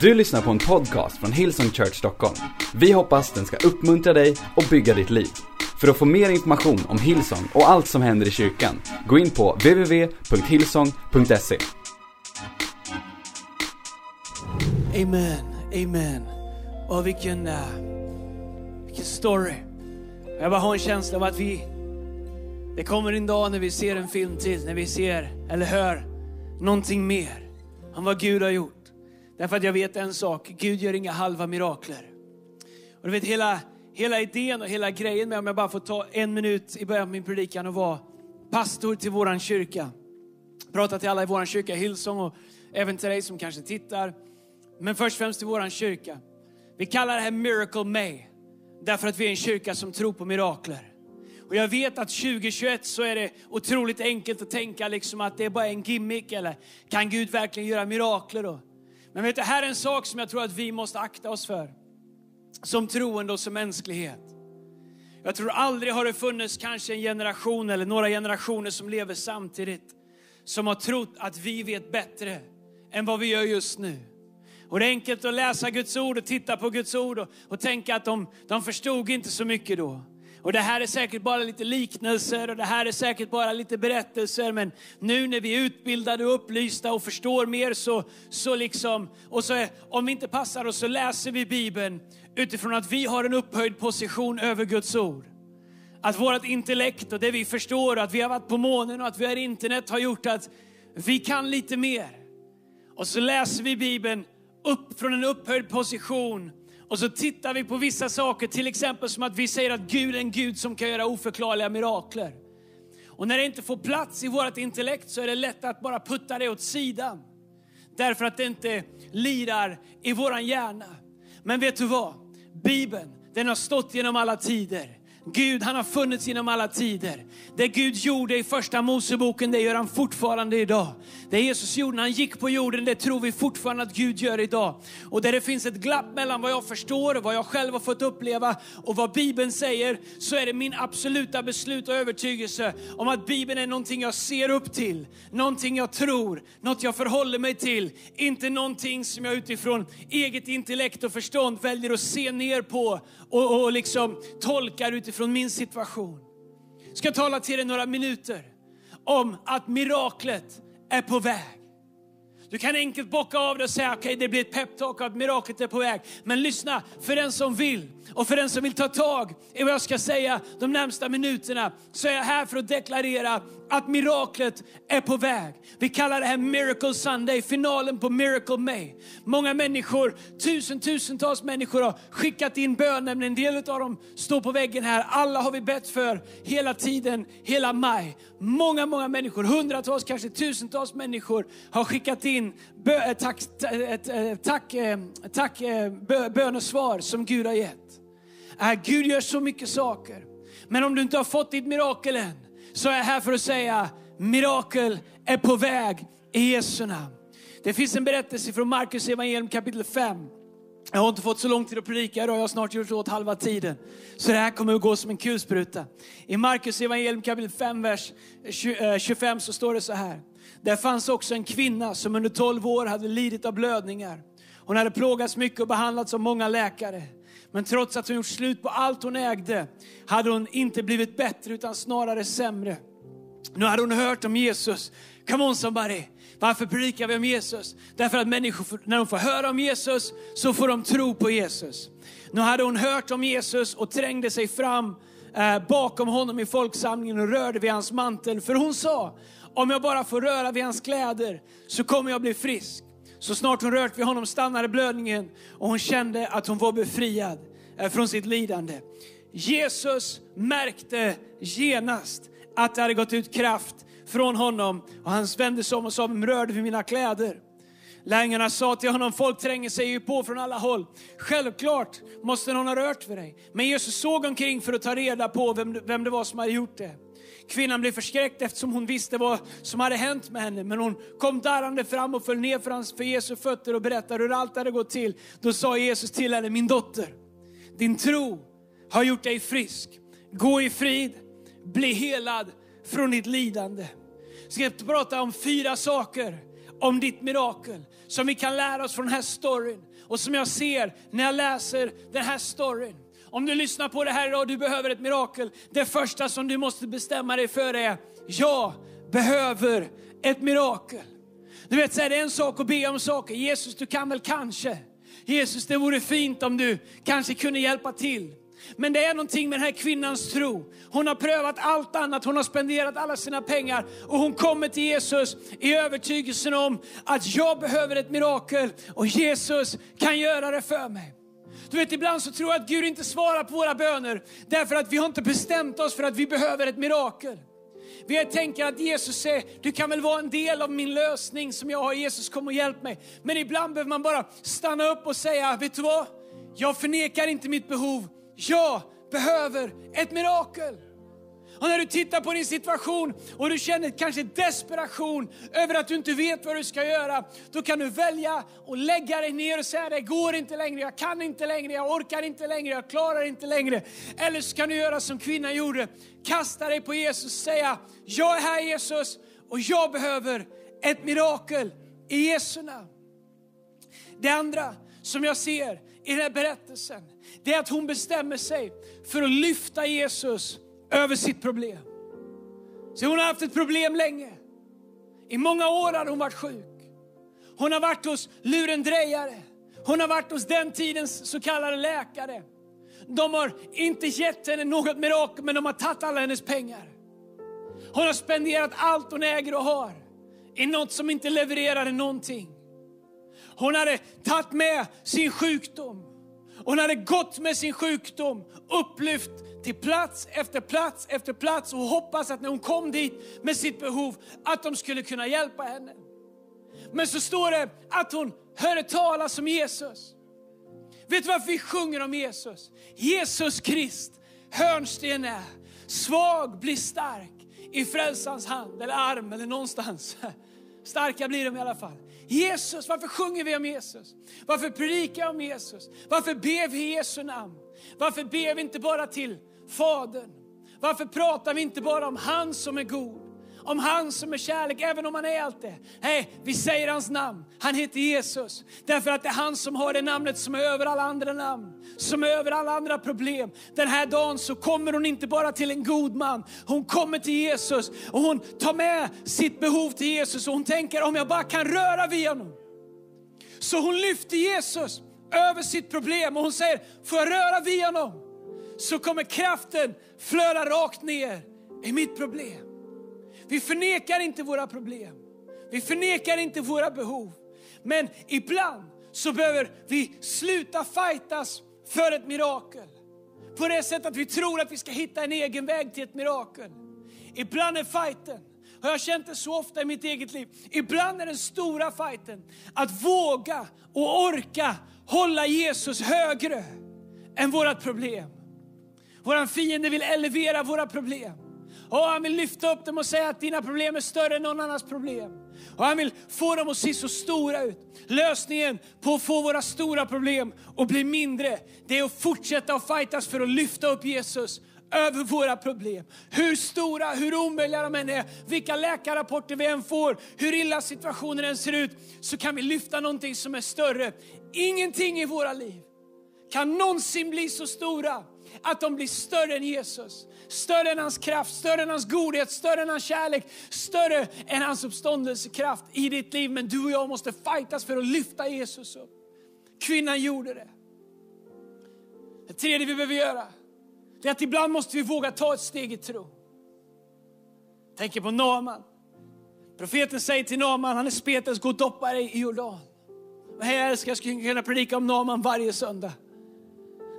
Du lyssnar på en podcast från Hillsong Church Stockholm. Vi hoppas den ska uppmuntra dig och bygga ditt liv. För att få mer information om Hillsong och allt som händer i kyrkan, gå in på www.hillsong.se. Amen, amen. Och vilken, uh, vilken story. Jag bara har en känsla av att vi, det kommer en dag när vi ser en film till, när vi ser eller hör någonting mer om vad Gud har gjort. Därför att jag vet en sak, Gud gör inga halva mirakler. Och du vet hela, hela idén och hela grejen med, om jag bara får ta en minut i början av min predikan och vara pastor till våran kyrka. Prata till alla i våran kyrka, Hillsong och även till dig som kanske tittar. Men först och främst till våran kyrka. Vi kallar det här Miracle May. Därför att vi är en kyrka som tror på mirakler. Och jag vet att 2021 så är det otroligt enkelt att tänka liksom att det är bara en gimmick eller kan Gud verkligen göra mirakler Och men vet du, här är en sak som jag tror att vi måste akta oss för. Som troende och som mänsklighet. Jag tror aldrig har det funnits kanske en generation eller några generationer som lever samtidigt som har trott att vi vet bättre än vad vi gör just nu. Och det är enkelt att läsa Guds ord och titta på Guds ord och, och tänka att de, de förstod inte så mycket då. Och det här är säkert bara lite liknelser och det här är säkert bara lite berättelser. Men nu när vi är utbildade och upplysta och förstår mer så, så liksom, och så är, om vi inte passar oss så läser vi Bibeln utifrån att vi har en upphöjd position över Guds ord. Att vårt intellekt och det vi förstår, att vi har varit på månen och att vi har internet har gjort att vi kan lite mer. Och så läser vi Bibeln upp från en upphöjd position och så tittar vi på vissa saker, till exempel som att vi säger att Gud är en Gud som kan göra oförklarliga mirakler. Och när det inte får plats i vårt intellekt så är det lätt att bara putta det åt sidan. Därför att det inte lirar i våran hjärna. Men vet du vad? Bibeln, den har stått genom alla tider. Gud han har funnits genom alla tider. Det Gud gjorde i första Moseboken, det gör han fortfarande idag. Det Jesus gjorde när han gick på jorden, det tror vi fortfarande att Gud gör idag. Och där det finns ett glapp mellan vad jag förstår och vad jag själv har fått uppleva och vad Bibeln säger, så är det min absoluta beslut och övertygelse om att Bibeln är någonting jag ser upp till, någonting jag tror, något jag förhåller mig till. Inte någonting som jag utifrån eget intellekt och förstånd väljer att se ner på och, och liksom tolkar utifrån min situation. Jag ska tala till dig några minuter om att miraklet är på väg. Du kan enkelt bocka av det och säga okej okay, det blir ett peptalk och att miraklet är på väg. Men lyssna, för den som vill och för den som vill ta tag i vad jag ska säga de närmsta minuterna så är jag här för att deklarera att miraklet är på väg. Vi kallar det här Miracle Sunday, finalen på Miracle May. Många människor, tusentusentals människor har skickat in bönen, en del av dem står på väggen här. Alla har vi bett för hela tiden, hela maj. Många, många människor, hundratals, kanske tusentals människor har skickat in bö, eh, tack, eh, eh, tack, tack, bönesvar som Gud har gett. Äh, Gud gör så mycket saker. Men om du inte har fått ditt mirakel än, så är jag här för att säga, mirakel är på väg i Jesu namn. Det finns en berättelse från Markus evangelium kapitel 5. Jag har inte fått så lång tid att predika idag, jag har snart gjort åt halva tiden. Så det här kommer att gå som en kulspruta. I Markus evangelium kapitel 5, vers 25 så står det så här. Där fanns också en kvinna som under 12 år hade lidit av blödningar. Hon hade plågats mycket och behandlats av många läkare. Men trots att hon gjort slut på allt hon ägde hade hon inte blivit bättre utan snarare sämre. Nu hade hon hört om Jesus. Come on somebody. Varför predikar vi om Jesus? Därför att människor, när de får höra om Jesus, så får de tro på Jesus. Nu hade hon hört om Jesus och trängde sig fram eh, bakom honom i folksamlingen och rörde vid hans mantel. För hon sa, om jag bara får röra vid hans kläder så kommer jag bli frisk. Så snart hon rört vid honom stannade blödningen och hon kände att hon var befriad från sitt lidande. Jesus märkte genast att det hade gått ut kraft från honom och han vände sig om och sa, vem rörde vid mina kläder? Lärjungarna sa till honom, folk tränger sig ju på från alla håll. Självklart måste någon ha rört vid dig. Men Jesus såg omkring för att ta reda på vem, vem det var som hade gjort det. Kvinnan blev förskräckt eftersom hon visste vad som hade hänt med henne. Men hon kom darrande fram och föll ner för, hans, för Jesu fötter och berättade hur allt hade gått till. Då sa Jesus till henne, min dotter, din tro har gjort dig frisk. Gå i frid, bli helad från ditt lidande. Jag ska prata om fyra saker om ditt mirakel som vi kan lära oss från den här storyn och som jag ser när jag läser den här storyn. Om du lyssnar på det här idag och du behöver ett mirakel, det första som du måste bestämma dig för är, jag behöver ett mirakel. Du vet, så är det en sak att be om saker. Jesus, du kan väl kanske. Jesus, det vore fint om du kanske kunde hjälpa till. Men det är någonting med den här kvinnans tro. Hon har prövat allt annat, hon har spenderat alla sina pengar och hon kommer till Jesus i övertygelsen om att jag behöver ett mirakel och Jesus kan göra det för mig. Du vet, ibland så tror jag att Gud inte svarar på våra böner därför att vi har inte bestämt oss för att vi behöver ett mirakel. Vi tänker att Jesus säger, du kan väl vara en del av min lösning som jag har. Jesus kom och hjälp mig. Men ibland behöver man bara stanna upp och säga, vet du vad? Jag förnekar inte mitt behov. Jag behöver ett mirakel. Och när du tittar på din situation och du känner kanske desperation över att du inte vet vad du ska göra, då kan du välja att lägga dig ner och säga det går inte längre, jag kan inte längre, jag orkar inte längre, jag klarar inte längre. Eller så kan du göra som kvinnan gjorde, kasta dig på Jesus och säga, jag är här Jesus och jag behöver ett mirakel i Jesu namn. Det andra som jag ser i den här berättelsen, det är att hon bestämmer sig för att lyfta Jesus över sitt problem. Så hon har haft ett problem länge. I många år har hon varit sjuk. Hon har varit hos lurendrejare. Hon har varit hos den tidens så kallade läkare. De har inte gett henne något mirakel, men de har tagit alla hennes pengar. Hon har spenderat allt hon äger och har i något som inte levererade någonting. Hon hade tagit med sin sjukdom. Hon hade gått med sin sjukdom, upplyft till plats efter plats efter plats och hoppas att när hon kom dit med sitt behov att de skulle kunna hjälpa henne. Men så står det att hon hörde talas om Jesus. Vet du varför vi sjunger om Jesus? Jesus Krist, hörnsten är, svag blir stark i frälsans hand eller arm eller någonstans. Starka blir de i alla fall. Jesus, varför sjunger vi om Jesus? Varför predikar vi om Jesus? Varför ber vi i Jesu namn? Varför ber vi inte bara till Fadern? Varför pratar vi inte bara om han som är god? Om han som är kärlek, även om han är allt det. Nej, vi säger hans namn. Han heter Jesus. Därför att det är han som har det namnet som är över alla andra namn. Som är över alla andra problem. Den här dagen så kommer hon inte bara till en god man. Hon kommer till Jesus och hon tar med sitt behov till Jesus och hon tänker om jag bara kan röra vid honom. Så hon lyfter Jesus över sitt problem och hon säger, får jag röra vid honom? Så kommer kraften flöda rakt ner i mitt problem. Vi förnekar inte våra problem. Vi förnekar inte våra behov. Men ibland så behöver vi sluta fightas för ett mirakel. På det sättet att vi tror att vi ska hitta en egen väg till ett mirakel. Ibland är fighten, har jag känt det så ofta i mitt eget liv, ibland är den stora fighten att våga och orka hålla Jesus högre än vårat problem. Våran fiende vill elevera våra problem. Och han vill lyfta upp dem och säga att dina problem är större än någon annans problem. Och han vill få dem att se så stora ut. Lösningen på att få våra stora problem att bli mindre, det är att fortsätta att fightas för att lyfta upp Jesus över våra problem. Hur stora, hur omöjliga de än är, vilka läkarrapporter vi än får, hur illa situationen än ser ut, så kan vi lyfta någonting som är större. Ingenting i våra liv kan någonsin bli så stora att de blir större än Jesus. Större än hans kraft, större än hans godhet, större än hans kärlek, större än hans uppståndelsekraft i ditt liv. Men du och jag måste fightas för att lyfta Jesus upp. Kvinnan gjorde det. Det tredje vi behöver göra, det är att ibland måste vi våga ta ett steg i tro. Tänker på Naman. Profeten säger till Naman, han är spetens, gå och doppa dig i Jordan. Och här älskar, jag skulle kunna predika om Naman varje söndag.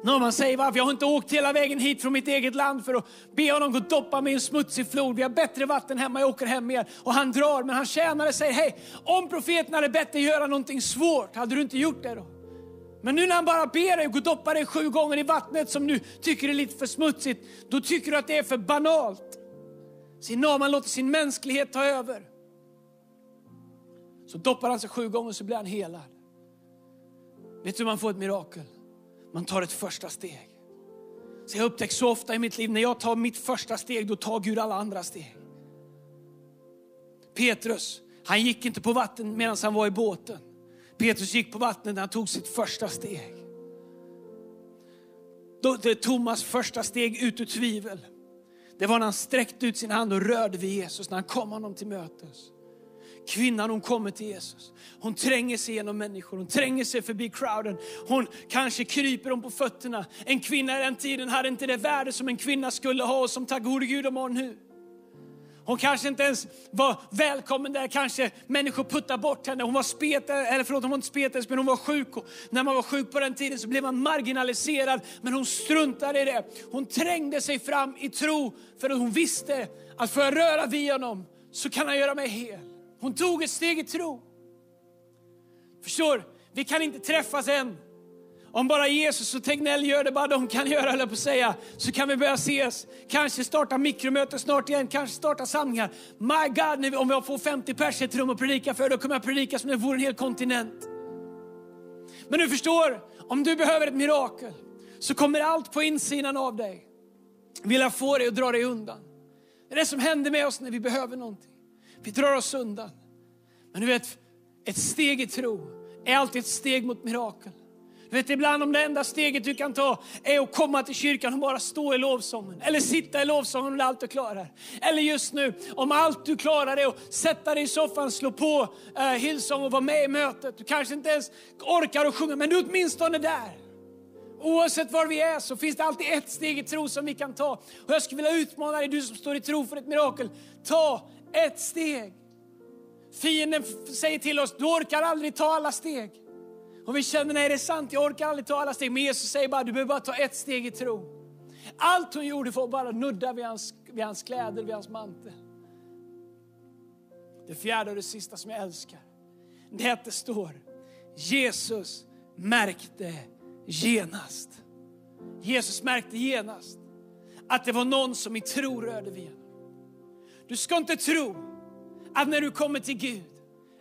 När man säger varför jag har inte åkt hela vägen hit från mitt eget land för att be honom gå och doppa mig i en smutsig flod. Vi har bättre vatten hemma, jag åker hem mer. Och han drar, men han tjänare säger, hej, om profeten hade bett dig göra någonting svårt, hade du inte gjort det då? Men nu när han bara ber dig gå och doppa dig sju gånger i vattnet som du tycker är lite för smutsigt, då tycker du att det är för banalt. Sin Naman låter sin mänsklighet ta över. Så doppar han sig sju gånger så blir han helad. Vet du hur man får ett mirakel? Man tar ett första steg. Så jag upptäcker upptäckt så ofta i mitt liv, när jag tar mitt första steg, då tar Gud alla andra steg. Petrus, Han gick inte på vatten medan han var i båten. Petrus gick på vattnet när han tog sitt första steg. Då, det Thomas första steg ut ur tvivel. Det var när han sträckte ut sin hand och rörde vid Jesus, när han kom honom till mötes. Kvinnan hon kommer till Jesus. Hon tränger sig genom människor, hon tränger sig förbi crowden. Hon kanske kryper dem på fötterna. En kvinna i den tiden hade inte det värde som en kvinna skulle ha och som tack gode Gud de har nu. Hon kanske inte ens var välkommen där, kanske människor puttade bort henne. Hon var spetare, eller förlåt, hon var inte spetälsk, men hon var sjuk. Och när man var sjuk på den tiden så blev man marginaliserad, men hon struntade i det. Hon trängde sig fram i tro, för att hon visste att får jag röra vid honom så kan han göra mig hel. Hon tog ett steg i tro. Förstår, vi kan inte träffas än. Om bara Jesus och Tegnell gör det bara de kan göra, eller på att säga, så kan vi börja ses. Kanske starta mikromöte snart igen, kanske starta samlingar. My God, om jag får 50 pers i ett rum att predika för, då kommer jag predika som om det vore en hel kontinent. Men du förstår, om du behöver ett mirakel, så kommer allt på insidan av dig vilja få dig att dra dig undan. Det är det som händer med oss när vi behöver någonting. Vi drar oss undan. Men du vet, ett steg i tro är alltid ett steg mot mirakel. Du vet, ibland om det enda steget du kan ta är att komma till kyrkan och bara stå i lovsången. Eller sitta i lovsången om det är allt du klarar. Eller just nu, om allt du klarar är att sätta dig i soffan, slå på eh, Hillsong och vara med i mötet. Du kanske inte ens orkar att sjunga, men du är åtminstone där. Oavsett var vi är så finns det alltid ett steg i tro som vi kan ta. Och jag skulle vilja utmana dig, du som står i tro för ett mirakel. Ta ett steg. Fienden säger till oss, du orkar aldrig ta alla steg. Och vi känner, nej det är sant, jag orkar aldrig ta alla steg. Men Jesus säger bara, du behöver bara ta ett steg i tro. Allt hon gjorde för att bara nudda vid hans, vid hans kläder, vid hans mantel. Det fjärde och det sista som jag älskar, det är att det står, Jesus märkte genast. Jesus märkte genast att det var någon som i tro rörde vid honom. Du ska inte tro att när du kommer till Gud,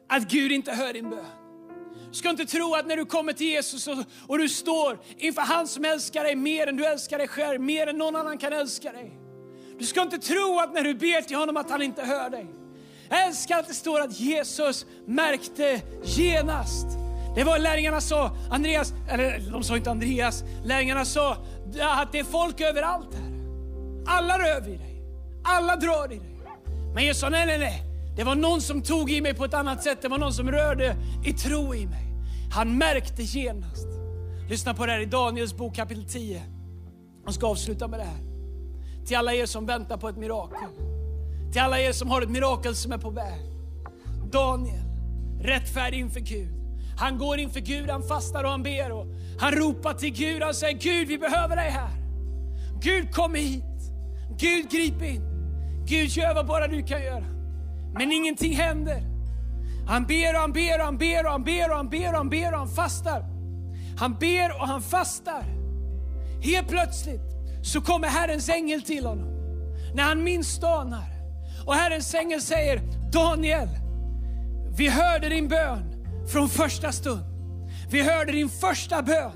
att Gud inte hör din bön. Du ska inte tro att när du kommer till Jesus och, och, du står inför han som älskar dig mer än du älskar dig själv, mer än någon annan kan älska dig. Du ska inte tro att när du ber till honom att han inte hör dig. Jag älskar att det står att Jesus märkte genast. Det var lärjungarna sa, Andreas, eller de sa inte Andreas, lärjungarna sa att det är folk överallt här. Alla rör vid dig, alla drar i dig. Men Jesus sa, nej, nej, nej. Det var någon som tog i mig på ett annat sätt. Det var någon som rörde i tro i mig. Han märkte genast. Lyssna på det här i Daniels bok kapitel 10. Jag ska avsluta med det här. Till alla er som väntar på ett mirakel. Till alla er som har ett mirakel som är på väg. Daniel, rättfärdig inför Gud. Han går inför Gud, han fastar och han ber och han ropar till Gud. Han säger Gud, vi behöver dig här. Gud, kom hit. Gud, grip in. Gud, gör vad bara du kan göra. Men ingenting händer. Han ber och han ber och han ber och han ber och han ber och han ber och han fastar. Han ber och han fastar. Helt plötsligt så kommer Herrens ängel till honom. När han minst anar. Och Herrens ängel säger, Daniel, vi hörde din bön från första stund. Vi hörde din första bön.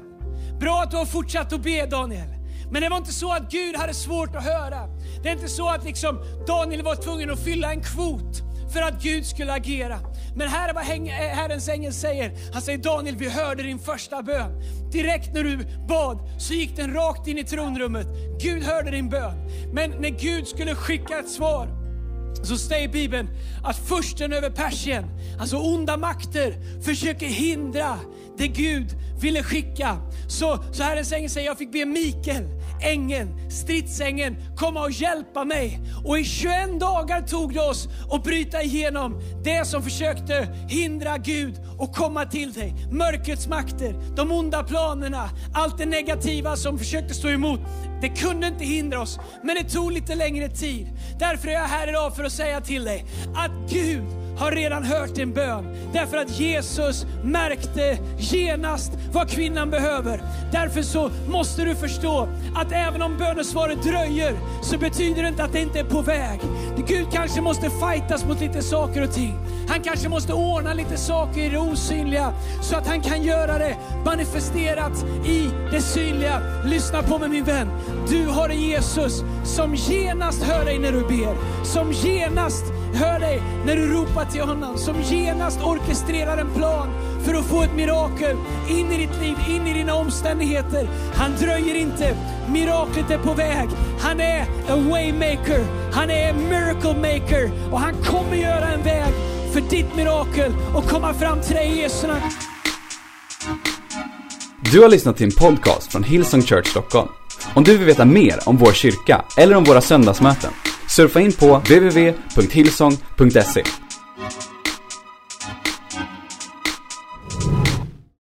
Bra att du har fortsatt att be Daniel. Men det var inte så att Gud hade svårt att höra. Det är inte så att liksom Daniel var tvungen att fylla en kvot för att Gud skulle agera. Men här är vad eh, Herrens ängel säger. Han säger Daniel, vi hörde din första bön. Direkt när du bad så gick den rakt in i tronrummet. Gud hörde din bön. Men när Gud skulle skicka ett svar så säger Bibeln att försten över Persien, alltså onda makter, försöker hindra det Gud ville skicka. Så, så Herrens ängel säger, jag fick be Mikael, ängeln, stridsängeln, komma och hjälpa mig. Och i 21 dagar tog det oss att bryta igenom det som försökte hindra Gud och komma till dig. Mörkrets makter, de onda planerna, allt det negativa som försökte stå emot. Det kunde inte hindra oss, men det tog lite längre tid. Därför är jag här idag för att säga till dig att Gud har redan hört din bön. Därför att Jesus märkte genast vad kvinnan behöver. Därför så måste du förstå att även om bönesvaret dröjer så betyder det inte att det inte är på väg. Gud kanske måste fightas mot lite saker och ting. Han kanske måste ordna lite saker i det osynliga så att han kan göra det manifesterat i det synliga. Lyssna på mig min vän. Du har en Jesus som genast hör dig när du ber, som genast hör dig när du ropar till honom, som genast orkestrerar en plan för att få ett mirakel in i ditt liv, in i dina omständigheter. Han dröjer inte, miraklet är på väg. Han är a waymaker, han är a miracle maker och han kommer göra en väg för ditt mirakel och komma fram till dig i Jesu namn. Du har lyssnat till en podcast från Hillsong Church Stockholm. Om du vill veta mer om vår kyrka eller om våra söndagsmöten, surfa in på www.hillsong.se.